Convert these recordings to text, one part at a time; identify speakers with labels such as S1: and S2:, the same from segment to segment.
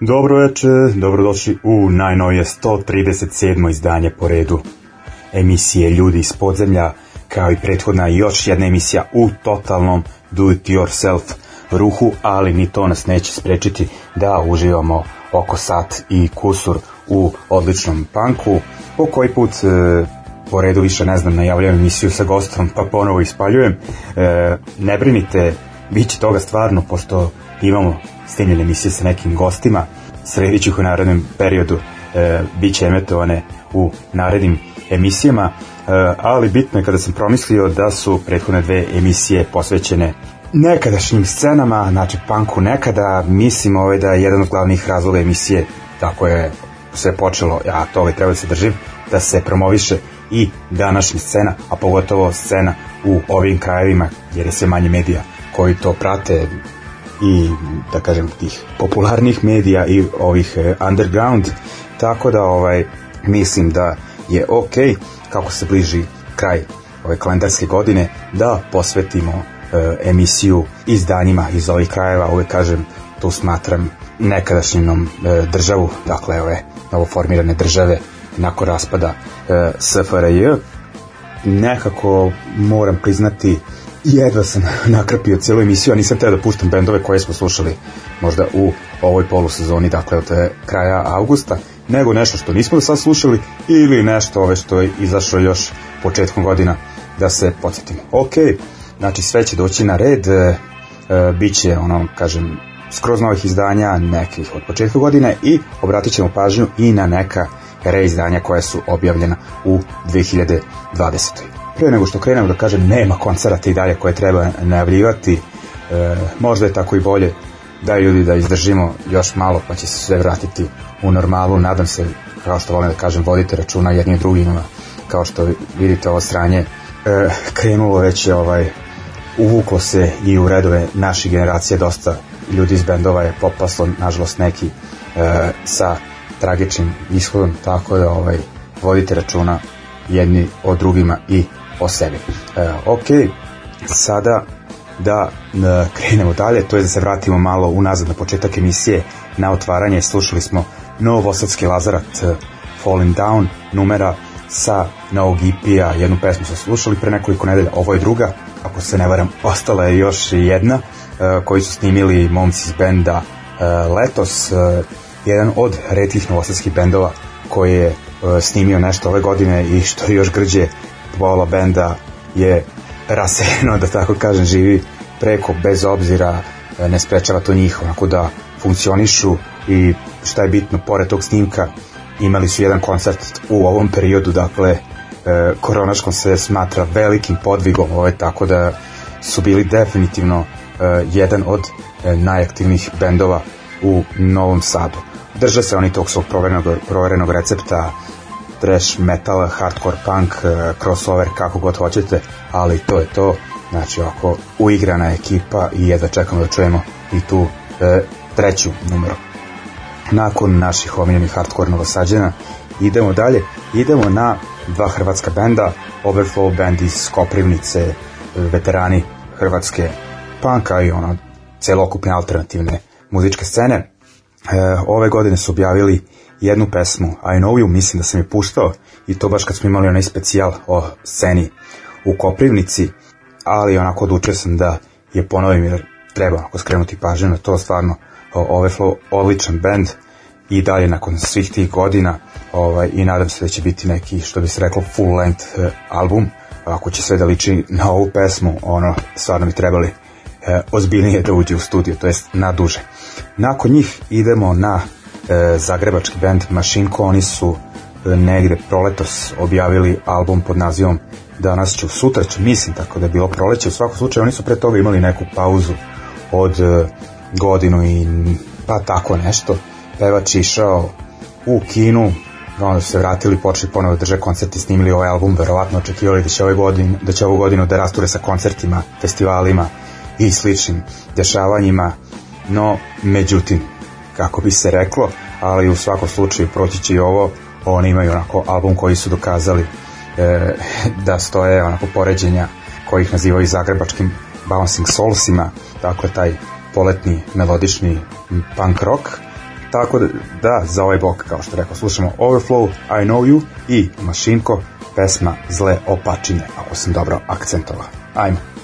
S1: Dobro veče, dobrodošli u najnovije 137. izdanje po redu emisije Ljudi iz podzemlja, kao i prethodna još jedna emisija u totalnom do-it-yourself ruhu, ali ni to nas neće sprečiti da uživamo oko sat i kusur u odličnom panku. Po koji put e, po redu više ne znam, najavljujem emisiju sa gostom, pa ponovo ispaljujem. E, ne brinite, bit će toga stvarno, pošto imamo snimljene emisije sa nekim gostima, sredit ću ih u narednom periodu, e, bit će emetovane u narednim emisijama, e, ali bitno je kada sam promislio da su prethodne dve emisije posvećene nekadašnjim scenama, znači punku nekada, mislim ovaj da je jedan od glavnih razloga emisije, tako je sve počelo, ja to ovaj treba da se držim, da se promoviše i današnja scena, a pogotovo scena u ovim krajevima, jer je sve manje medija koji to prate, i da kažem tih popularnih medija i ovih e, underground. Tako da ovaj mislim da je ok kako se bliži kraj ove kalendarske godine da posvetimo e, emisiju izdanjima iz ovih krajeva. Uvek kažem tu smatram nekadašnjim e, državu dakle ove novoformirane države nakon raspada e, SFRJ nekako moram priznati jedva sam nakrpio celu emisiju, a nisam teo da puštam bendove koje smo slušali možda u ovoj polusezoni, dakle od kraja avgusta, nego nešto što nismo do sad slušali ili nešto ove što je izašlo još početkom godina da se podsjetimo. Ok, znači sve će doći na red, e, e, bit će ono, kažem, skroz novih izdanja nekih od početka godine i obratit ćemo pažnju i na neka reizdanja koja su objavljena u 2020 pre nego što krenemo da kažem nema koncerata i dalje koje treba najavljivati. E, možda je tako i bolje. Da ljudi da izdržimo još malo pa će se sve vratiti u normalu. Nadam se kao što volim da kažem vodite računa jednim drugima kao što vidite ovo sranje. E, krenulo već je ovaj uvuklo se i u redove naših generacije. Dosta ljudi iz bendova je popaslo nažalost neki e, sa tragičnim ishodom tako da ovaj vodite računa jedni o drugima i o sebi. E, ok, sada da e, krenemo dalje, to je da se vratimo malo unazad na početak emisije, na otvaranje, slušali smo Novosadski Lazarat e, Falling Down, numera sa novog EP-a, jednu pesmu smo slušali pre nekoliko nedelja, ovo je druga, ako se ne varam, ostala je još jedna, e, koji su snimili momci iz benda e, letos, e, jedan od redkih novosadskih bendova koji je snimio nešto ove godine i što je još grđe pola benda je rasejeno da tako kažem živi preko bez obzira ne sprečava to njih onako da funkcionišu i šta je bitno pored tog snimka imali su jedan koncert u ovom periodu dakle e, koronaškom se smatra velikim podvigom ove, tako da su bili definitivno e, jedan od e, najaktivnijih bendova u Novom Sadu. Drže se oni tog svog proverenog, proverenog recepta trash metal, hardcore punk, e, crossover, kako god hoćete, ali to je to. Znači, ovako, uigrana ekipa i jedva čekamo da čujemo i tu e, treću numeru. Nakon naših omiljenih hardcore novosađena, idemo dalje, idemo na dva hrvatska benda, Overflow band iz Koprivnice, veterani hrvatske panka i ono celokupne alternativne muzičke scene. E, ove godine su objavili jednu pesmu I Know You, mislim da sam je puštao i to baš kad smo imali onaj specijal o sceni u Koprivnici, ali onako odlučio sam da je ponovim jer treba onako skrenuti pažnju na to stvarno Overflow odličan band i dalje nakon svih tih godina ovaj, i nadam se da će biti neki što bi se reklo full length eh, album ako će sve da liči na ovu pesmu ono stvarno bi trebali eh, ozbiljnije da uđe u studio to jest na duže. Nakon njih idemo na zagrebački band Mašinko oni su eh, negde proletos objavili album pod nazivom Danas ću, sutra ću, mislim tako da je bilo proleće. U svakom slučaju oni su pre toga imali neku pauzu od eh, godinu i pa tako nešto. Pevač išao u kinu onda su se vratili, počeli ponovo da drže koncert i snimili ovaj album, verovatno očekivali da će, ove godine, da će ovu godinu da rasture sa koncertima, festivalima i sličnim dešavanjima, no međutim, kako bi se reklo, ali u svakom slučaju proći će i ovo, oni imaju onako album koji su dokazali e, da stoje onako poređenja koji ih nazivaju zagrebačkim Bouncing Soulsima, dakle taj poletni melodični punk rock, tako da, da za ovaj blok, kao što rekao, slušamo Overflow, I Know You i Mašinko, pesma Zle opačine, ako sam dobro akcentovao. Ajmo.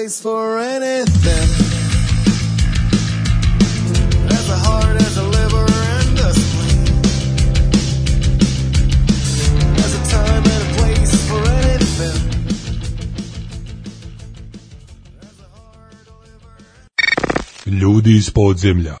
S2: Place for anything. There's a heart, there's a liver, and a spleen. There's a time and a place for anything.
S3: Ljudi iz podzemlja.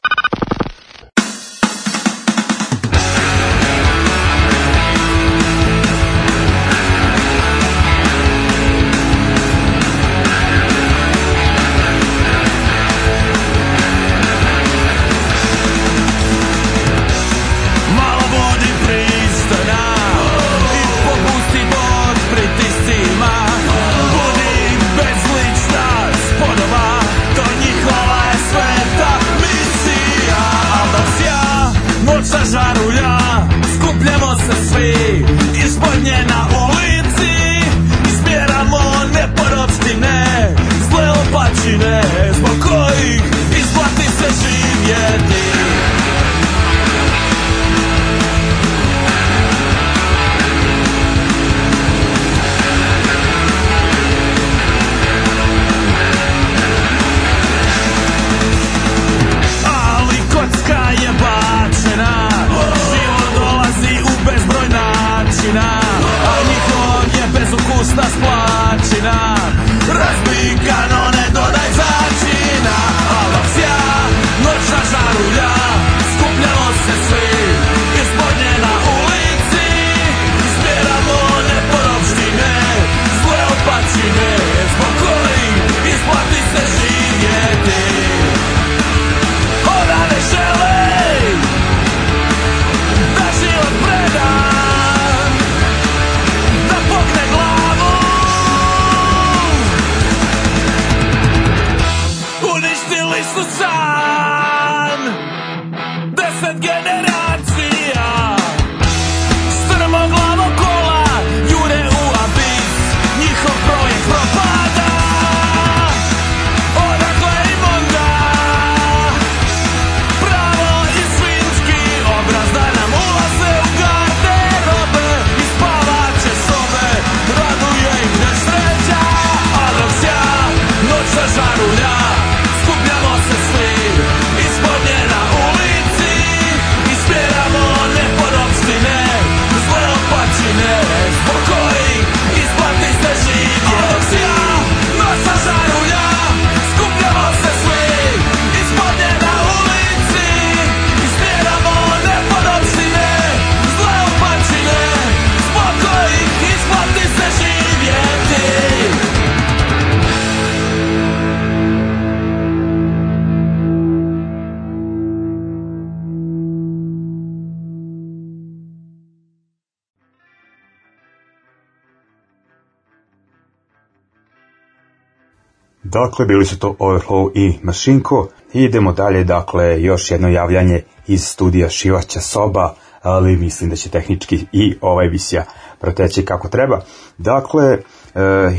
S1: Dakle, bili su to Overflow i Mašinko. Idemo dalje, dakle, još jedno javljanje iz studija Šivaća soba, ali mislim da će tehnički i ova emisija proteći kako treba. Dakle, e,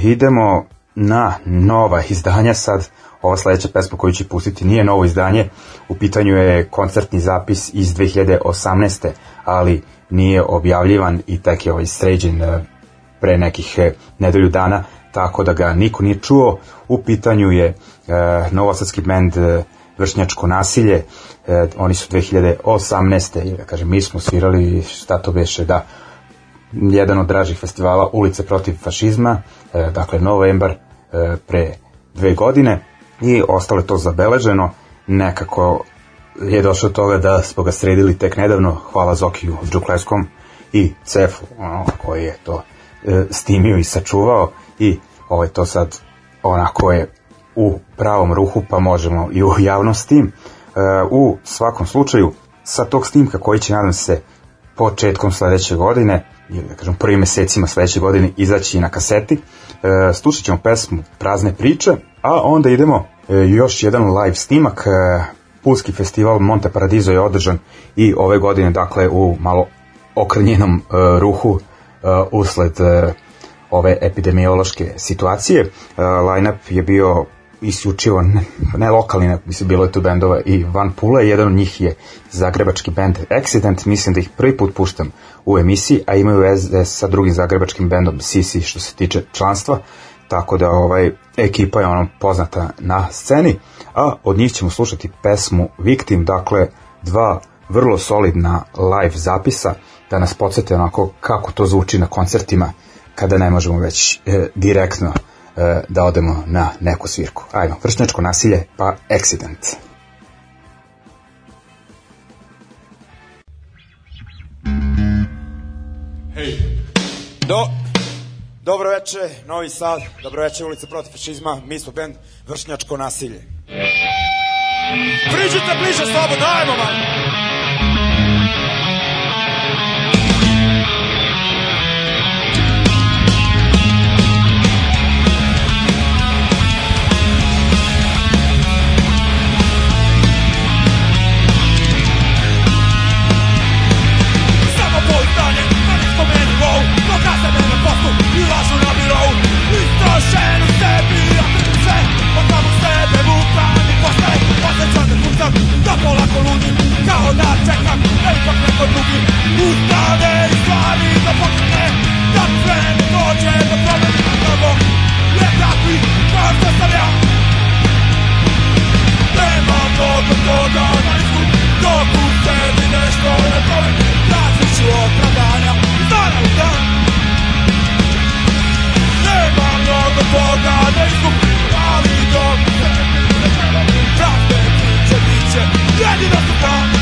S1: idemo na nova izdanja sad. Ova sledeća pesma koju ću pustiti nije novo izdanje, u pitanju je koncertni zapis iz 2018. ali nije objavljivan i tek je ovaj sređen e, pre nekih e, nedelju dana, tako da ga niko nije čuo. U pitanju je e, novosadski bend e, Vršnjačko nasilje, e, oni su 2018. i da kažem, mi smo svirali, šta to beše, da, jedan od dražih festivala Ulice protiv fašizma, e, dakle novembar e, pre dve godine i ostalo je to zabeleženo, nekako je došlo do toga da smo ga sredili tek nedavno, hvala Zokiju Đukleskom i Cefu, ono, koji je to e, snimio i sačuvao i ovaj to sad onako je u pravom ruhu pa možemo i u javnosti. E, u svakom slučaju sa tog snimka koji će nadam se početkom sledeće godine ili da kažem prvim mesecima sledeće godine izaći na kaseti e, slušat ćemo pesmu Prazne priče a onda idemo e, još jedan live snimak e, Pulski festival Monte Paradiso je održan i ove godine dakle u malo okrnjenom e, ruhu e, usled e, ove epidemiološke situacije. E, lineup je bio isključivo ne, ne lokalni, ne, mislim bilo je tu bendova i Van Pula, jedan od njih je zagrebački bend Accident, mislim da ih prvi put puštam u emisiji, a imaju veze sa drugim zagrebačkim bendom CC što se tiče članstva, tako da ovaj ekipa je ono poznata na sceni, a od njih ćemo slušati pesmu Victim, dakle dva vrlo solidna live zapisa. Da nas podsete onako kako to zvuči na koncertima kada ne možemo već e, direktno e, da odemo na neku svirku. Ajmo, vršnjačko nasilje pa accident.
S4: Hej. Do. Dobro veče, Novi Sad. Dobro veče, ulica protiv fašizma. Mi smo bend Vršnjačko nasilje. Priđite bliže slobodno, ajmo, man! niko drugi Ustane i stvari da počne Da sve ne dođe do promjena Da Bog ne vrati kao što sam ja. Nema mnogo toga na isku Dok u tebi nešto ne promeni Tražit ću opravdanja iz dana u dan. Nema mnogo toga jedino su pravi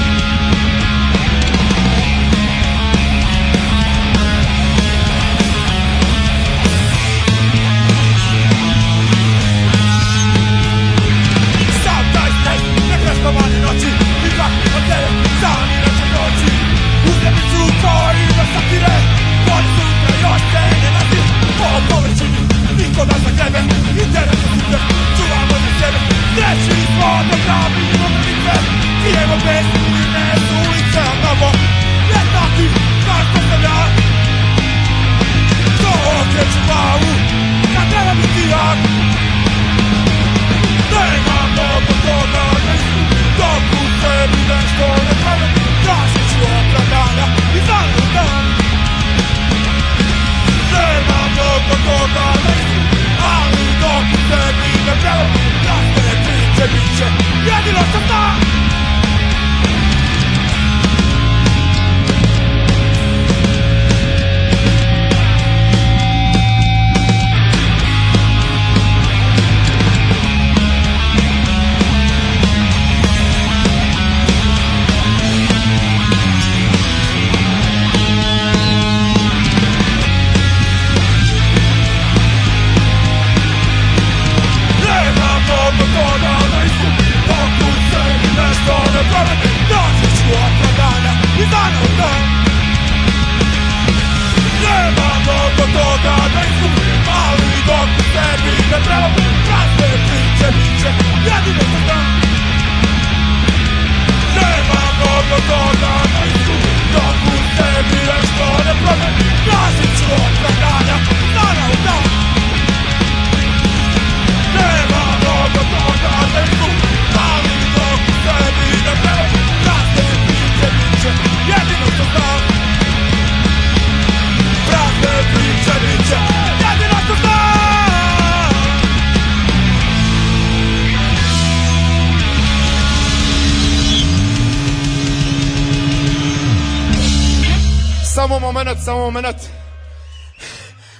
S4: moment, samo moment.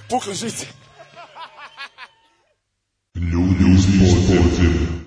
S4: Pukle žice.
S3: Ljudi
S2: uz
S1: pozdrav.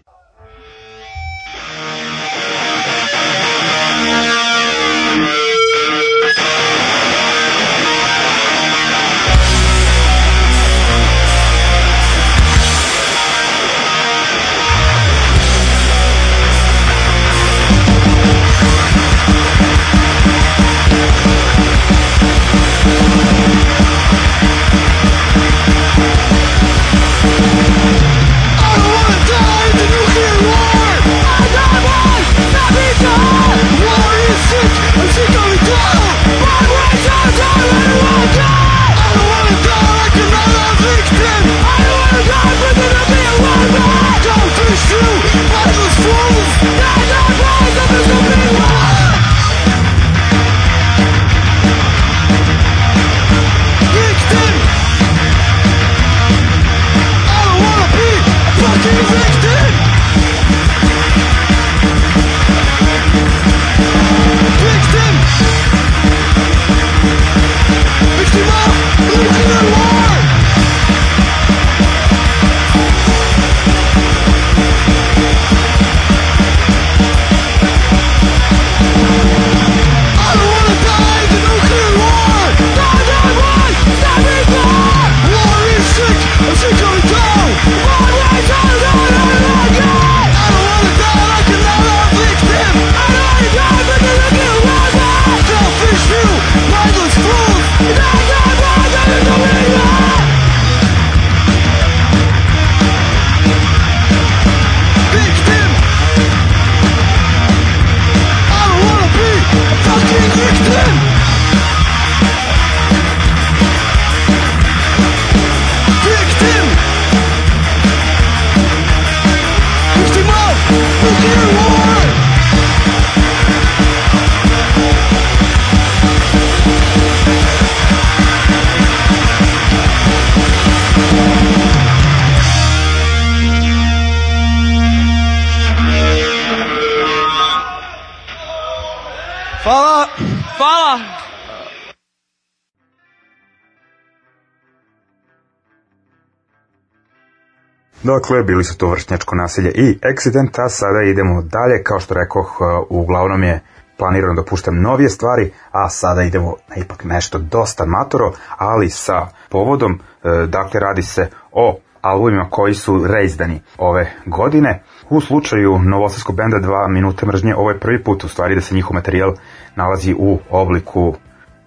S1: Bili su to vršnjačko nasilje i accident, a sada idemo dalje, kao što rekoh, uglavnom je planirano da puštam novije stvari, a sada idemo na ipak nešto dosta matoro, ali sa povodom, uh, dakle radi se o albumima koji su reizdani ove godine. U slučaju novosadskog benda 2 minute mržnje, ovo je prvi put u stvari da se njihov materijal nalazi u obliku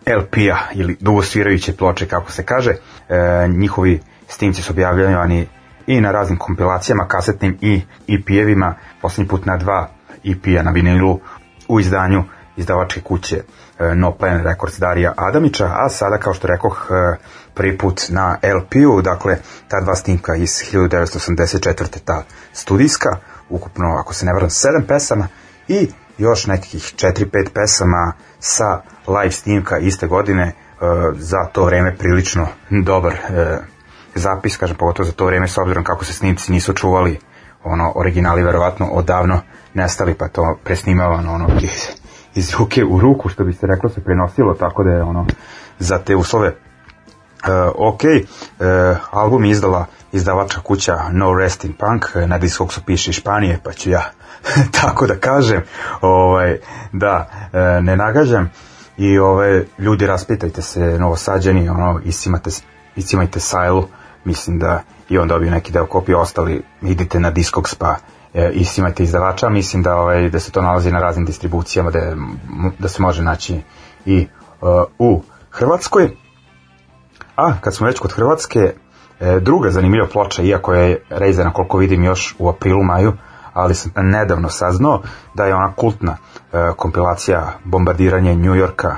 S1: LP-a ili dugosvirajuće ploče, kako se kaže. E, njihovi snimci su objavljeni i na raznim kompilacijama, kasetnim i EP-evima, poslednji put na dva EP-a na vinilu u izdanju izdavačke kuće e, No Plan Records Darija Adamića, a sada, kao što rekoh, e, prvi put na LP-u, dakle, ta dva snimka iz 1984. ta studijska, ukupno, ako se ne varam, sedam pesama i još nekih 4-5 pesama sa live snimka iste godine, e, za to vreme prilično dobar zapis, kažem, pogotovo za to vreme, s obzirom kako se snimci nisu čuvali, ono, originali verovatno odavno nestali, pa to presnimavano, ono, iz, iz ruke u ruku, što bi se reklo, se prenosilo, tako da je, ono, za te uslove. Uh, ok, uh, album je izdala izdavačka kuća No Rest in Punk, na diskoksu piše Španije, pa ću ja tako da kažem, ovaj, da, uh, ne nagađam. I ove ljudi raspitajte se novosađeni, ono, isimate, isimajte sajlu, mislim da i on dobio neki deo kopije, ostali idite na Discogs pa e, imate izdavača, mislim da ovaj da se to nalazi na raznim distribucijama da, je, da se može naći i uh, u Hrvatskoj. A kad smo već kod Hrvatske, e, druga zanimljiva ploča, iako je rejzana koliko vidim još u aprilu, maju, ali sam nedavno saznao da je ona kultna e, kompilacija bombardiranje New Yorka,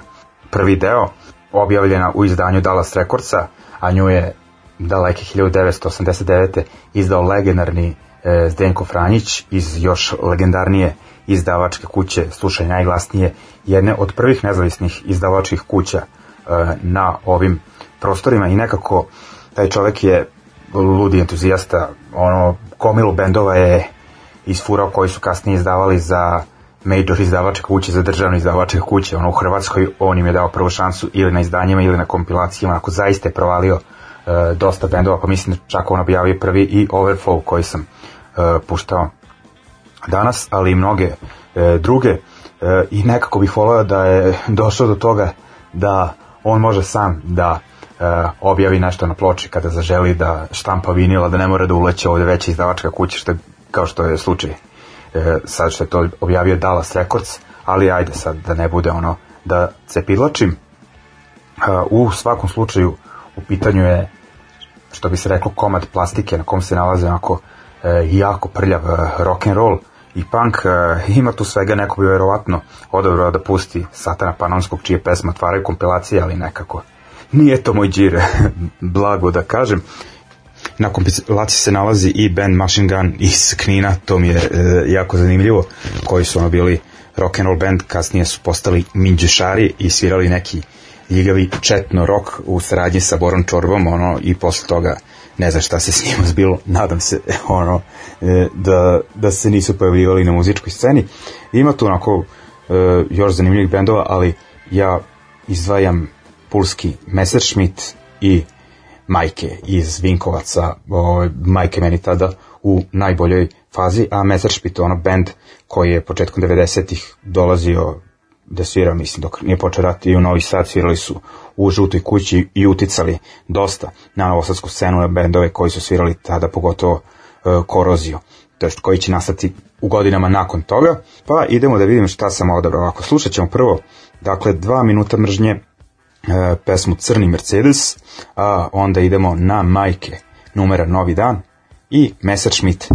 S1: prvi deo, objavljena u izdanju Dallas Recordsa, a nju je daleke 1989. izdao legendarni e, Zdenko Franjić iz još legendarnije izdavačke kuće, slušaj najglasnije, jedne od prvih nezavisnih izdavačkih kuća e, na ovim prostorima i nekako taj čovek je ludi entuzijasta, ono, komilu bendova je isfurao koji su kasnije izdavali za major izdavačke kuće, za državne izdavačke kuće, ono u Hrvatskoj on im je dao prvu šansu ili na izdanjima ili na kompilacijama, ako zaista je provalio e, dosta bendova, pa mislim da čak on objavio prvi i Overflow koji sam e, puštao danas, ali i mnoge e, druge e, i nekako bih volao da je došao do toga da on može sam da e, objavi nešto na ploči kada zaželi da štampa vinila, da ne mora da uleće ovde veća izdavačka kuća, što je, kao što je slučaj e, sad što je to objavio Dallas Records, ali ajde sad da ne bude ono da se pidlačim. E, u svakom slučaju u pitanju je što bi se reklo komad plastike na kom se nalaze onako e, jako prljav e, rock and roll i punk e, ima tu svega neko bi verovatno odabrao da pusti Satana Panonskog čije pesme otvaraju kompilacije ali nekako nije to moj džir. Blago da kažem. Na kompilaciji se nalazi i band Machine Gun iz Knina to mi je e, jako zanimljivo koji su ono bili rock and roll band kasnije su postali minđešari i svirali neki ljigavi četno rock u saradnji sa Borom Čorbom, ono, i posle toga ne znam šta se s njima zbilo, nadam se, ono, e, da, da se nisu pojavljivali na muzičkoj sceni. Ima tu onako e, još zanimljivih bendova, ali ja izdvajam pulski Messerschmitt i Majke iz Vinkovaca, o, Majke meni tada u najboljoj fazi, a Messerschmitt ono band koji je početkom 90-ih dolazio da svira, mislim, dok nije počeo rat i u Novi Sad svirali su u žutoj kući i uticali dosta na novosadsku scenu na bendove koji su svirali tada pogotovo uh, koroziju to jest koji će nastati u godinama nakon toga, pa idemo da vidimo šta sam odabrao. Ako slušat ćemo prvo, dakle, dva minuta mržnje, e, pesmu Crni Mercedes, a onda idemo na Majke, numera Novi dan i Messerschmitt,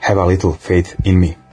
S1: Have a Little Faith in Me.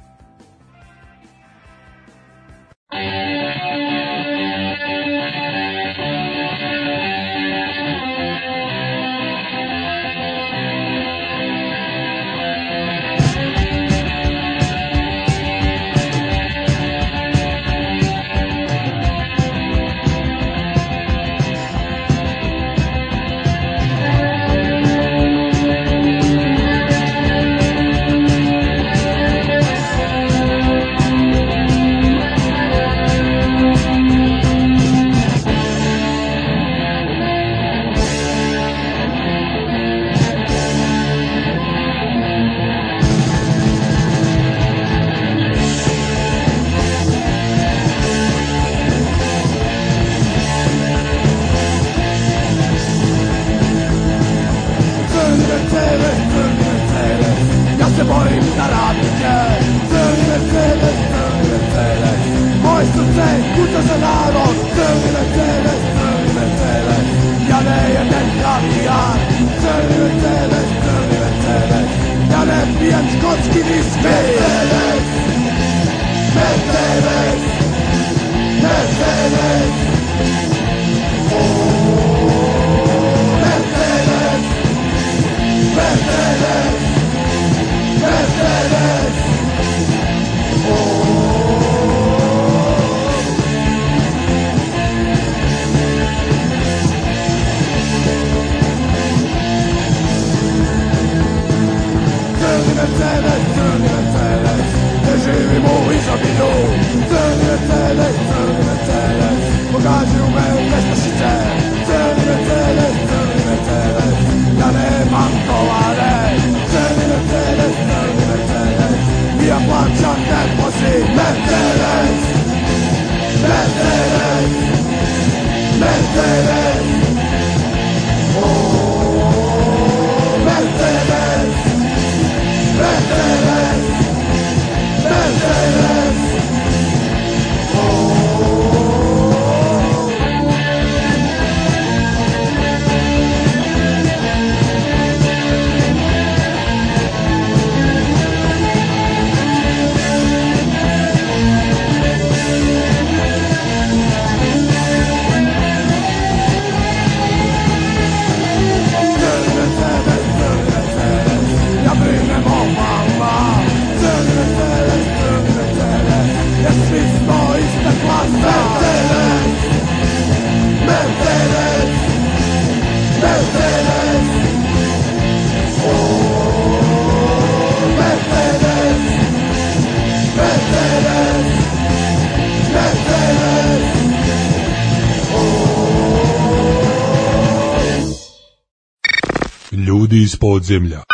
S3: Ljudi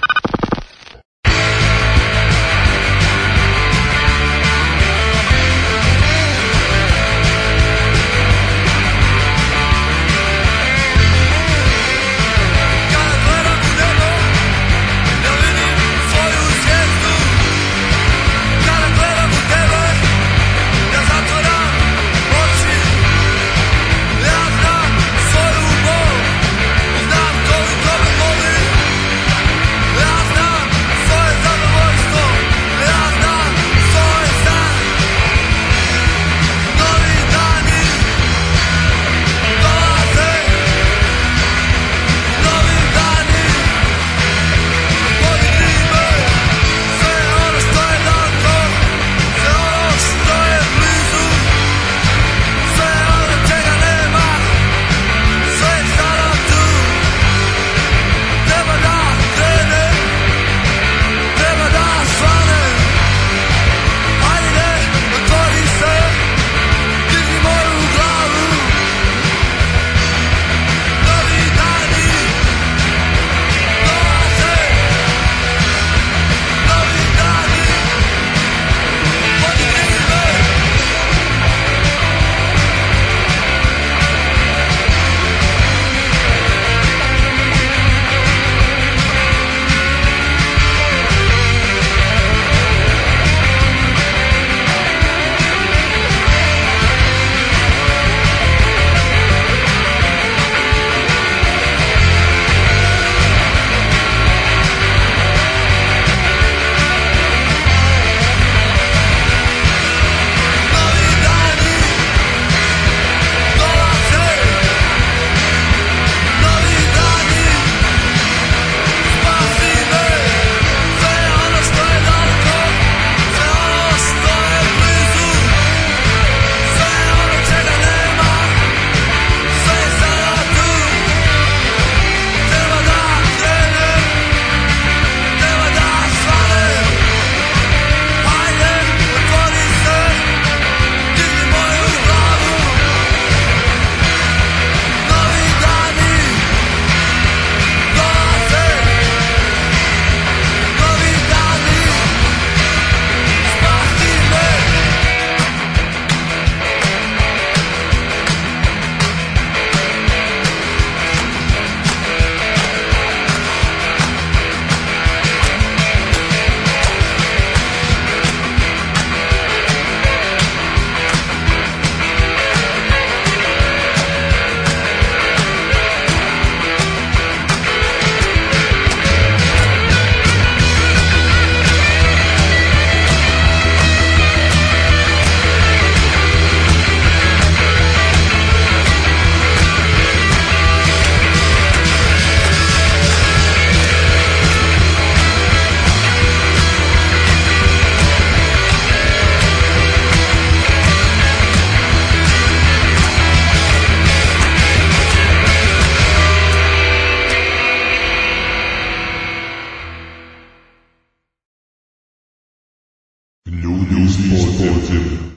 S5: Active.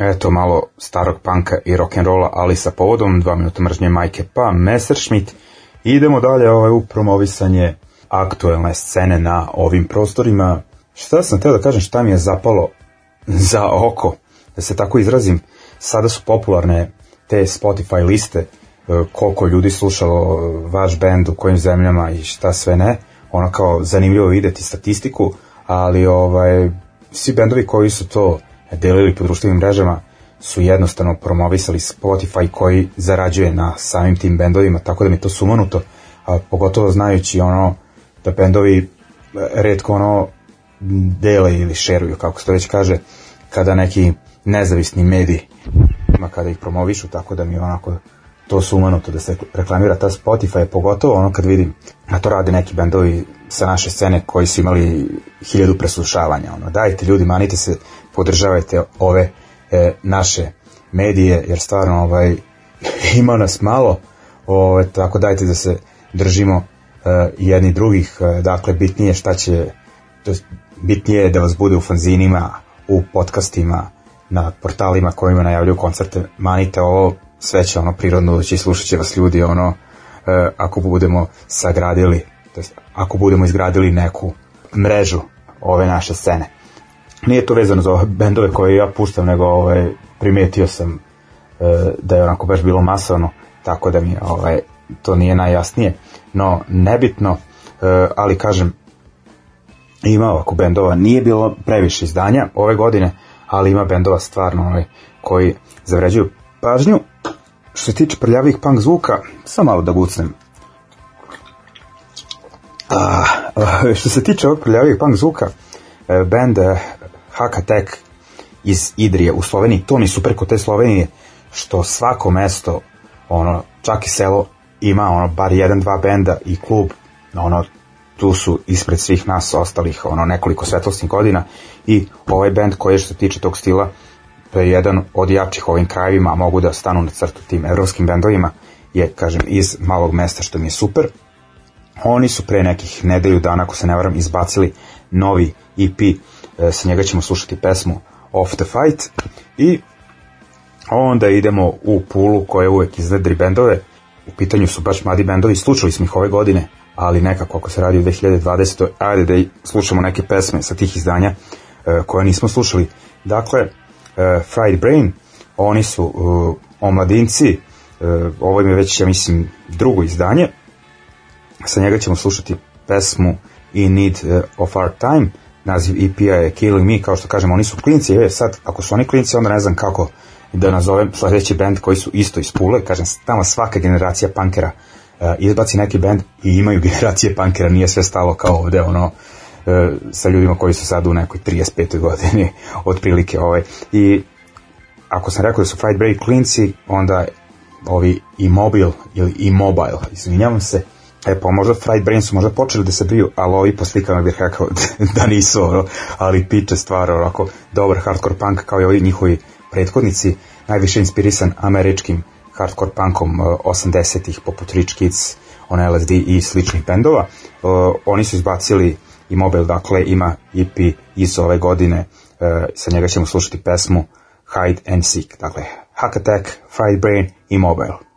S1: Eto malo starog panka i rock'n'rolla, ali sa povodom, dva minuta mržnje majke pa Messerschmitt. Idemo dalje ovaj, u promovisanje aktuelne scene na ovim prostorima. Šta sam teo da kažem, šta mi je zapalo za oko, da se tako izrazim, sada su popularne te Spotify liste, e, koliko ljudi slušalo vaš bend u kojim zemljama i šta sve ne, ono kao zanimljivo videti statistiku, ali ovaj svi bendovi koji su to delili po društvenim mrežama su jednostavno promovisali Spotify koji zarađuje na samim tim bendovima, tako da mi to sumanuto, a pogotovo znajući ono da bendovi e, redko ono dele ili šeruju, kako se to već kaže, kada neki nezavisni mediji ima kada ih promovišu, tako da mi onako to sumanuto da se reklamira ta Spotify, pogotovo ono kad vidim a to rade neki bendovi sa naše scene koji su imali hiljadu preslušavanja. Ono, dajte ljudi, manite se, podržavajte ove e, naše medije, jer stvarno ovaj, ima nas malo, ovaj, tako dajte da se držimo e, jedni drugih, e, dakle bitnije šta će, to bitnije je da vas bude u fanzinima, u podcastima, na portalima kojima najavljuju koncerte, manite ovo, sve će ono prirodno doći slušat će vas ljudi ono, e, ako budemo sagradili, to jest, ako budemo izgradili neku mrežu ove naše scene. Nije to vezano za ove bendove koje ja puštam, nego ovaj, primetio sam e, da je onako baš bilo masovno, tako da mi ovaj, to nije najjasnije. No, nebitno, e, ali kažem, ima ovako bendova, nije bilo previše izdanja ove godine, ali ima bendova stvarno ovaj, koji zavređuju pažnju. Što se tiče prljavih punk zvuka, samo malo da gucnem. A, što se tiče ovog prljavih punk zvuka, e, band Hakatek iz Idrije u Sloveniji, to mi su preko te Slovenije, što svako mesto, ono, čak i selo ima ono bar jedan, dva benda i klub, ono, tu su ispred svih nas ostalih ono nekoliko svetlosnih godina. I ovaj bend koji je što se tiče tog stila to je jedan od jačih ovim krajevima, a mogu da stanu na crtu tim evropskim bendovima, je, kažem, iz malog mesta, što mi je super. Oni su pre nekih nedelju dana, ako se ne varam, izbacili novi EP, sa njega ćemo slušati pesmu Off the Fight i onda idemo u Pulu koja uvek izvedri bendove, u pitanju su baš mladi bendovi, slušali smo ih ove godine, ali nekako ako se radi u 2020. ajde da slušamo neke pesme sa tih izdanja e, koje nismo slušali. Dakle, e, Fried Brain, oni su uh, omladinci, uh, ovo im je već, ja mislim, drugo izdanje, sa njega ćemo slušati pesmu In Need uh, of Our Time, naziv EP-a je Killing Me, kao što kažem, oni su klinci, je, sad, ako su oni klinci, onda ne znam kako da nazovem sledeći band koji su isto iz Pule, kažem, tamo svaka generacija punkera uh, izbaci neki band i imaju generacije punkera, nije sve stalo kao ovde, ono, e, sa ljudima koji su sad u nekoj 35. godini otprilike ovaj. i ako sam rekao da su Fried Break klinci onda ovi Immobile ili Immobile, izvinjavam se E pa možda Fried Brain su možda počeli da se biju, ali ovi po slikama bih rekao da nisu, ono, ali piče stvar, onako, dobar hardcore punk kao i ovi njihovi prethodnici, najviše inspirisan američkim hardcore punkom 80-ih, poput Rich Kids, on LSD i sličnih bendova. Uh, oni su izbacili i Mobile, dakle, ima EP iz ove godine, uh, sa njega ćemo slušati pesmu Hide and Seek, dakle, Hack Attack, Fried Brain i Mobile.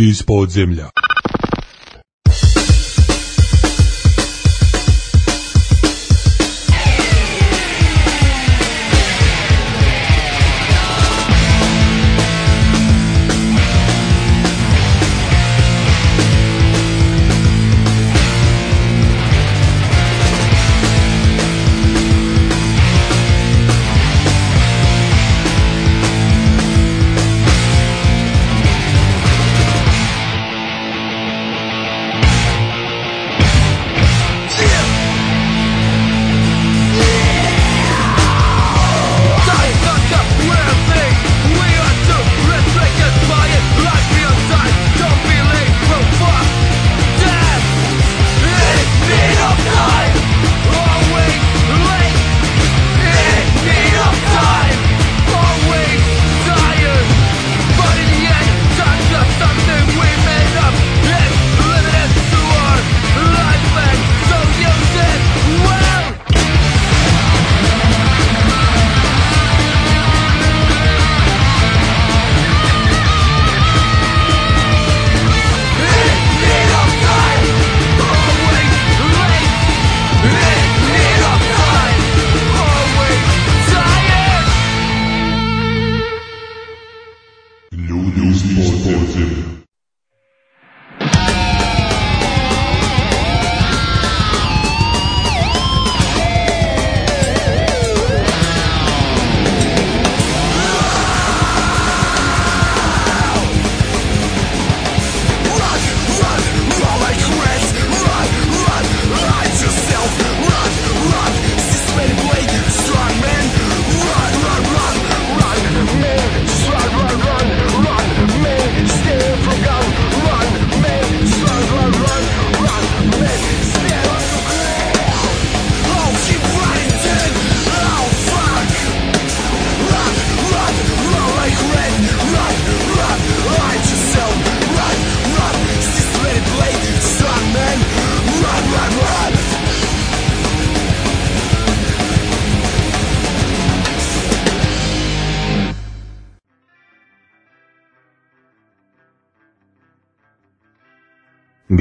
S3: Iz podzemlja.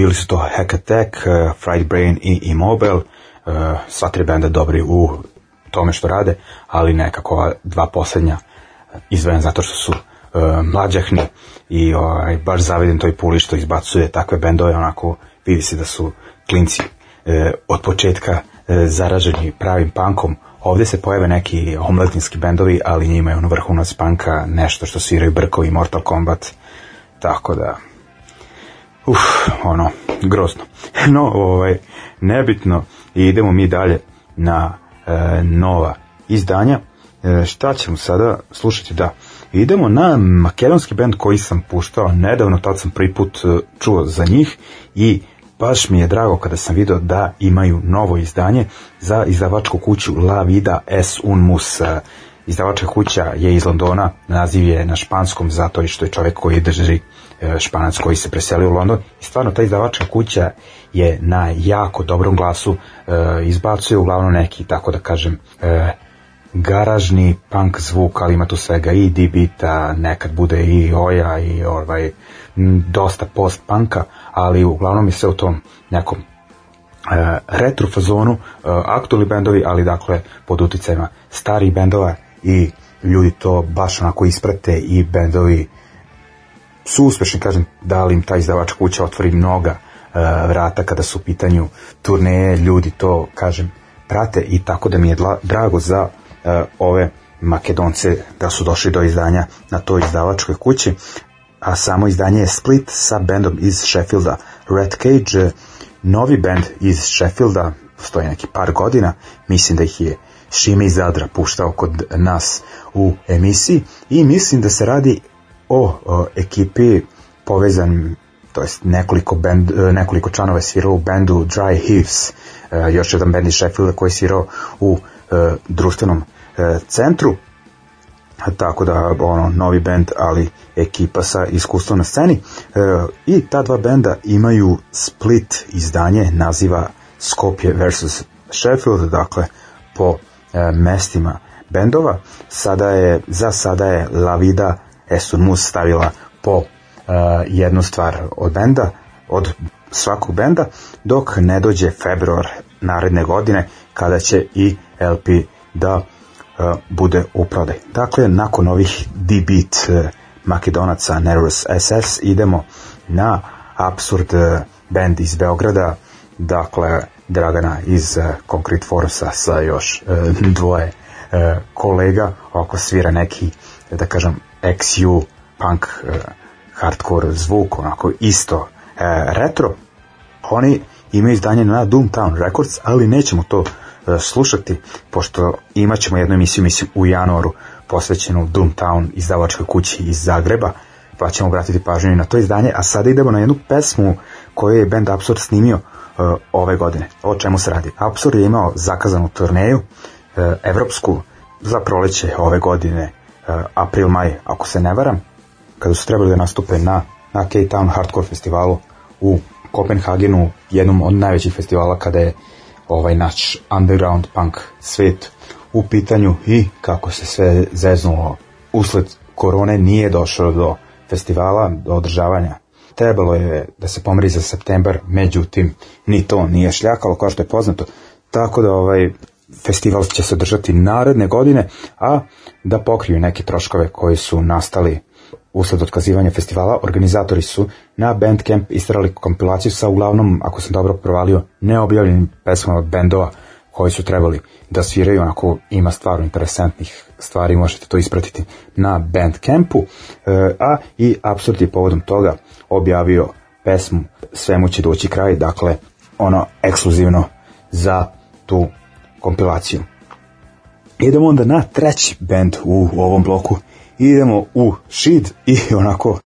S1: Bili su to Hack Attack, uh, Fried Brain i Immobile, uh, sva tri benda dobri u tome što rade, ali nekako ova dva poslednja uh, izdvajam zato što su uh, mlađahni i ovaj, baš zavidim toj puli što izbacuje takve bendove, onako vidi se da su klinci uh, od početka uh, zaraženi pravim punkom, ovde se pojave neki omladinski bendovi, ali njima je ono vrhunac panka, nešto što sviraju Brko i Mortal Kombat, tako da Uf, ono, grozno. No, ovaj, nebitno, i idemo mi dalje na e, nova izdanja. E, šta ćemo sada slušati? Da, idemo na makedonski band koji sam puštao nedavno, tad sam prvi put e, čuo za njih i baš mi je drago kada sam video da imaju novo izdanje za izdavačku kuću La Vida es un mus. E, Izdavačka kuća je iz Londona, naziv je na španskom zato što je čovek koji drži španac koji se preselio u London. I stvarno ta izdavačka kuća je na jako dobrom glasu e, izbacuje uglavnom neki tako da kažem e, garažni punk zvuk, ali ima tu svega i D-beata, nekad bude i oja i ovaj, dosta post-punka, ali uglavnom je sve u tom nekom e, retro fazonu, e, aktualni bendovi, ali dakle pod uticajima starih bendova i ljudi to baš onako isprate i bendovi su uspešni, kažem, da li im ta izdavačka kuća otvori mnoga uh, vrata kada su u pitanju turneje, ljudi to, kažem, prate i tako da mi je dla, drago za uh, ove Makedonce da su došli do izdanja na toj izdavačkoj kući, a samo izdanje je Split sa bendom iz Sheffielda Red Cage, uh, novi bend iz Sheffielda, postoji neki par godina, mislim da ih je Šime iz Zadra puštao kod nas u emisiji i mislim da se radi o, o ekipi povezan to jest nekoliko, band, nekoliko članova svirao u bendu Dry Heaves, e, još jedan bend iz Sheffielda koji svirao u e, društvenom e, centru. Tako da ono novi bend ali ekipa sa iskustvom na sceni. E, i ta dva benda imaju split izdanje naziva Skopje vs Sheffield dakle po e, mestima bendova. Sada je za sada je La Esun Mus stavila po jednu stvar od benda, od svakog benda, dok ne dođe februar naredne godine kada će i LP da uh, bude u prodaj. Dakle, nakon ovih D-Beat uh, makedonaca Nervous SS idemo na Absurd uh, band iz Beograda, dakle Dragana iz uh, Concrete Force sa još uh, dvoje uh, kolega, oko svira neki, da kažem, XU punk uh, hardcore zvuk, onako isto uh, retro. Oni imaju izdanje na Doomtown Records, ali nećemo to uh, slušati, pošto imat ćemo jednu emisiju, mislim, u januaru posvećenu Doomtown izdavačkoj kući iz Zagreba, pa ćemo obratiti pažnju na to izdanje, a sada idemo na jednu pesmu koju je band Absurd snimio uh, ove godine. O čemu se radi? Absurd je imao zakazanu turneju, uh, evropsku, za proleće ove godine, april-maj, ako se ne varam, kada su trebali da nastupe na, na K-Town Hardcore festivalu u Kopenhagenu, jednom od najvećih festivala kada je ovaj naš underground punk svet u pitanju i kako se sve zeznulo usled korone nije došlo do festivala, do održavanja. Trebalo je da se pomeri za septembar, međutim, ni to nije šljakalo, kao što je poznato. Tako da ovaj festival će se održati naredne godine, a da pokriju neke troškove koji su nastali. Usled otkazivanja festivala, organizatori su na Bandcamp istrali kompilaciju sa uglavnom, ako sam dobro provalio, neobjavljenim pesmama bendova koji su trebali da sviraju, onako ima stvarno interesantnih stvari, možete to ispratiti na Bandcampu, e, a i Absurd je povodom toga objavio pesmu Svemu će doći kraj, dakle ono ekskluzivno za tu kompilaciju. Idemo onda na treći band u ovom bloku, idemo u Shid i onako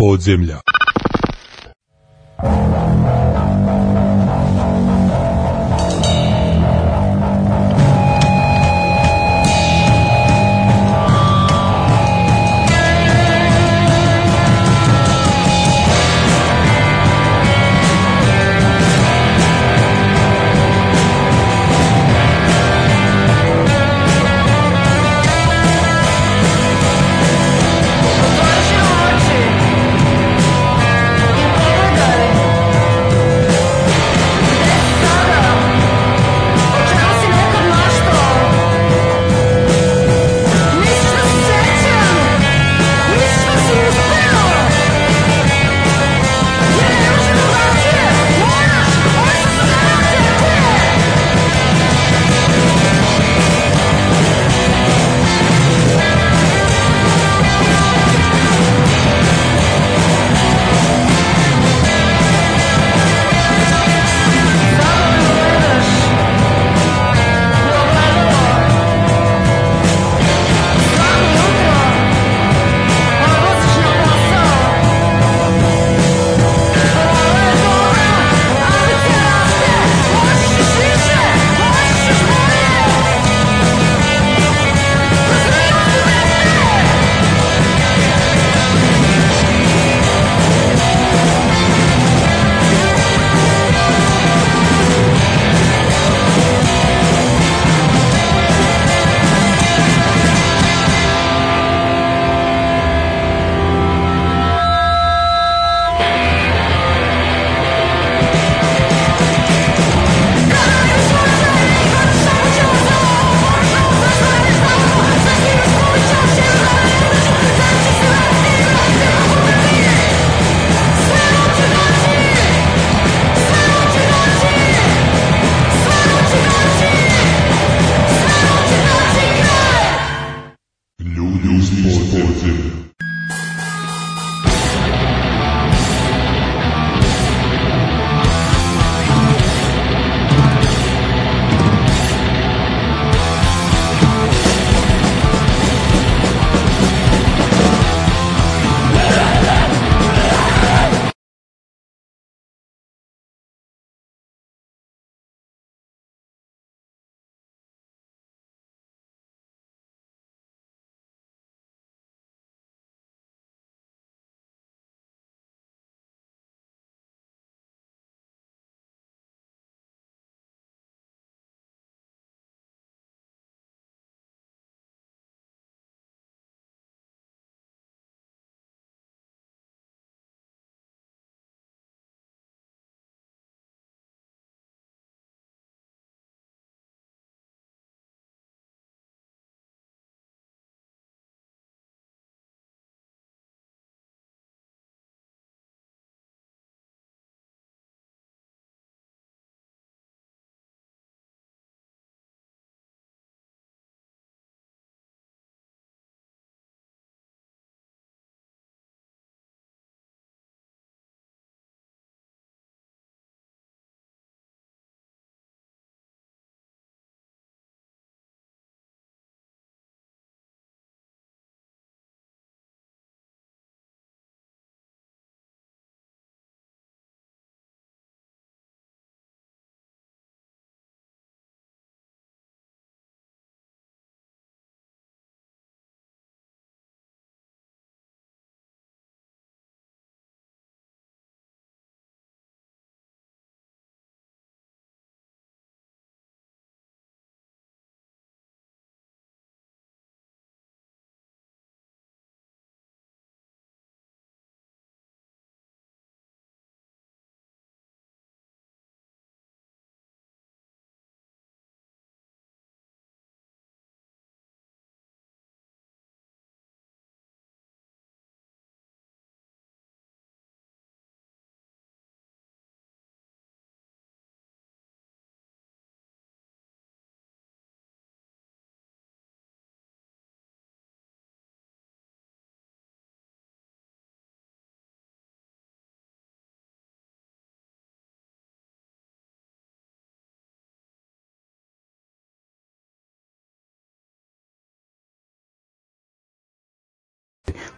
S3: podzemlja.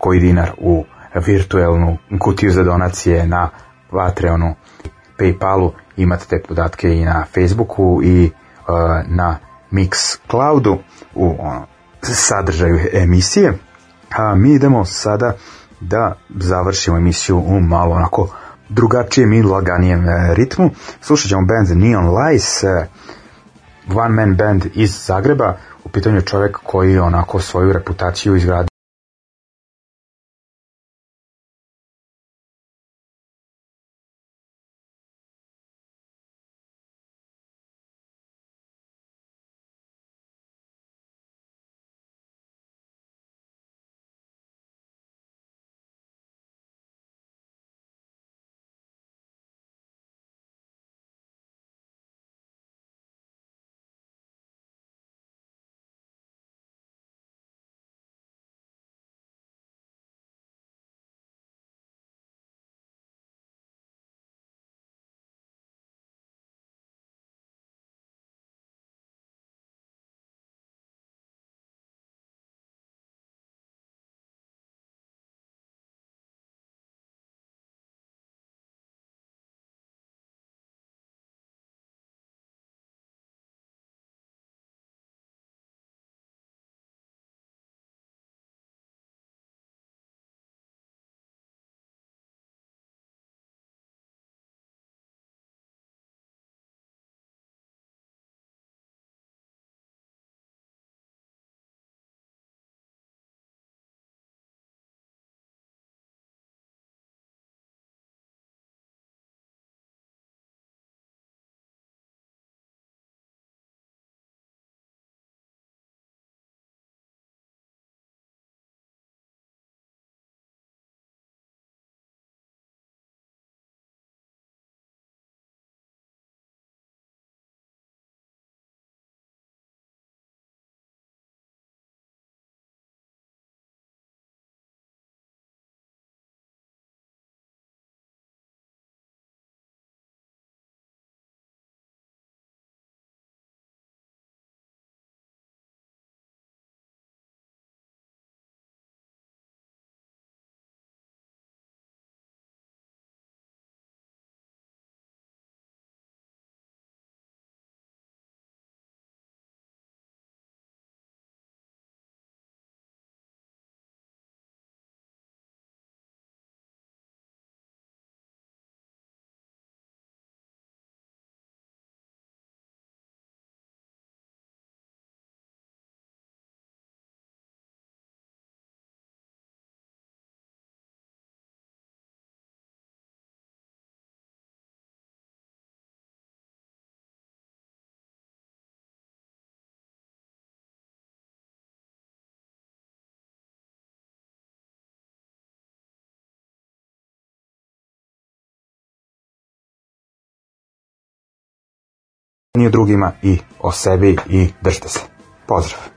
S1: Koji dinar u virtuelnu kutiju za donacije na Patreonu, Paypalu, imate te podatke i na Facebooku i uh, na Mixcloudu u ono, sadržaju emisije. A mi idemo sada da završimo emisiju u malo onako drugačijem i laganijem e, ritmu. Slušat ćemo band Neon Lies, e, one man band iz Zagreba, u pitanju je čovek koji onako svoju reputaciju izgradi ni o drugima i o sebi i držite se. Pozdrav!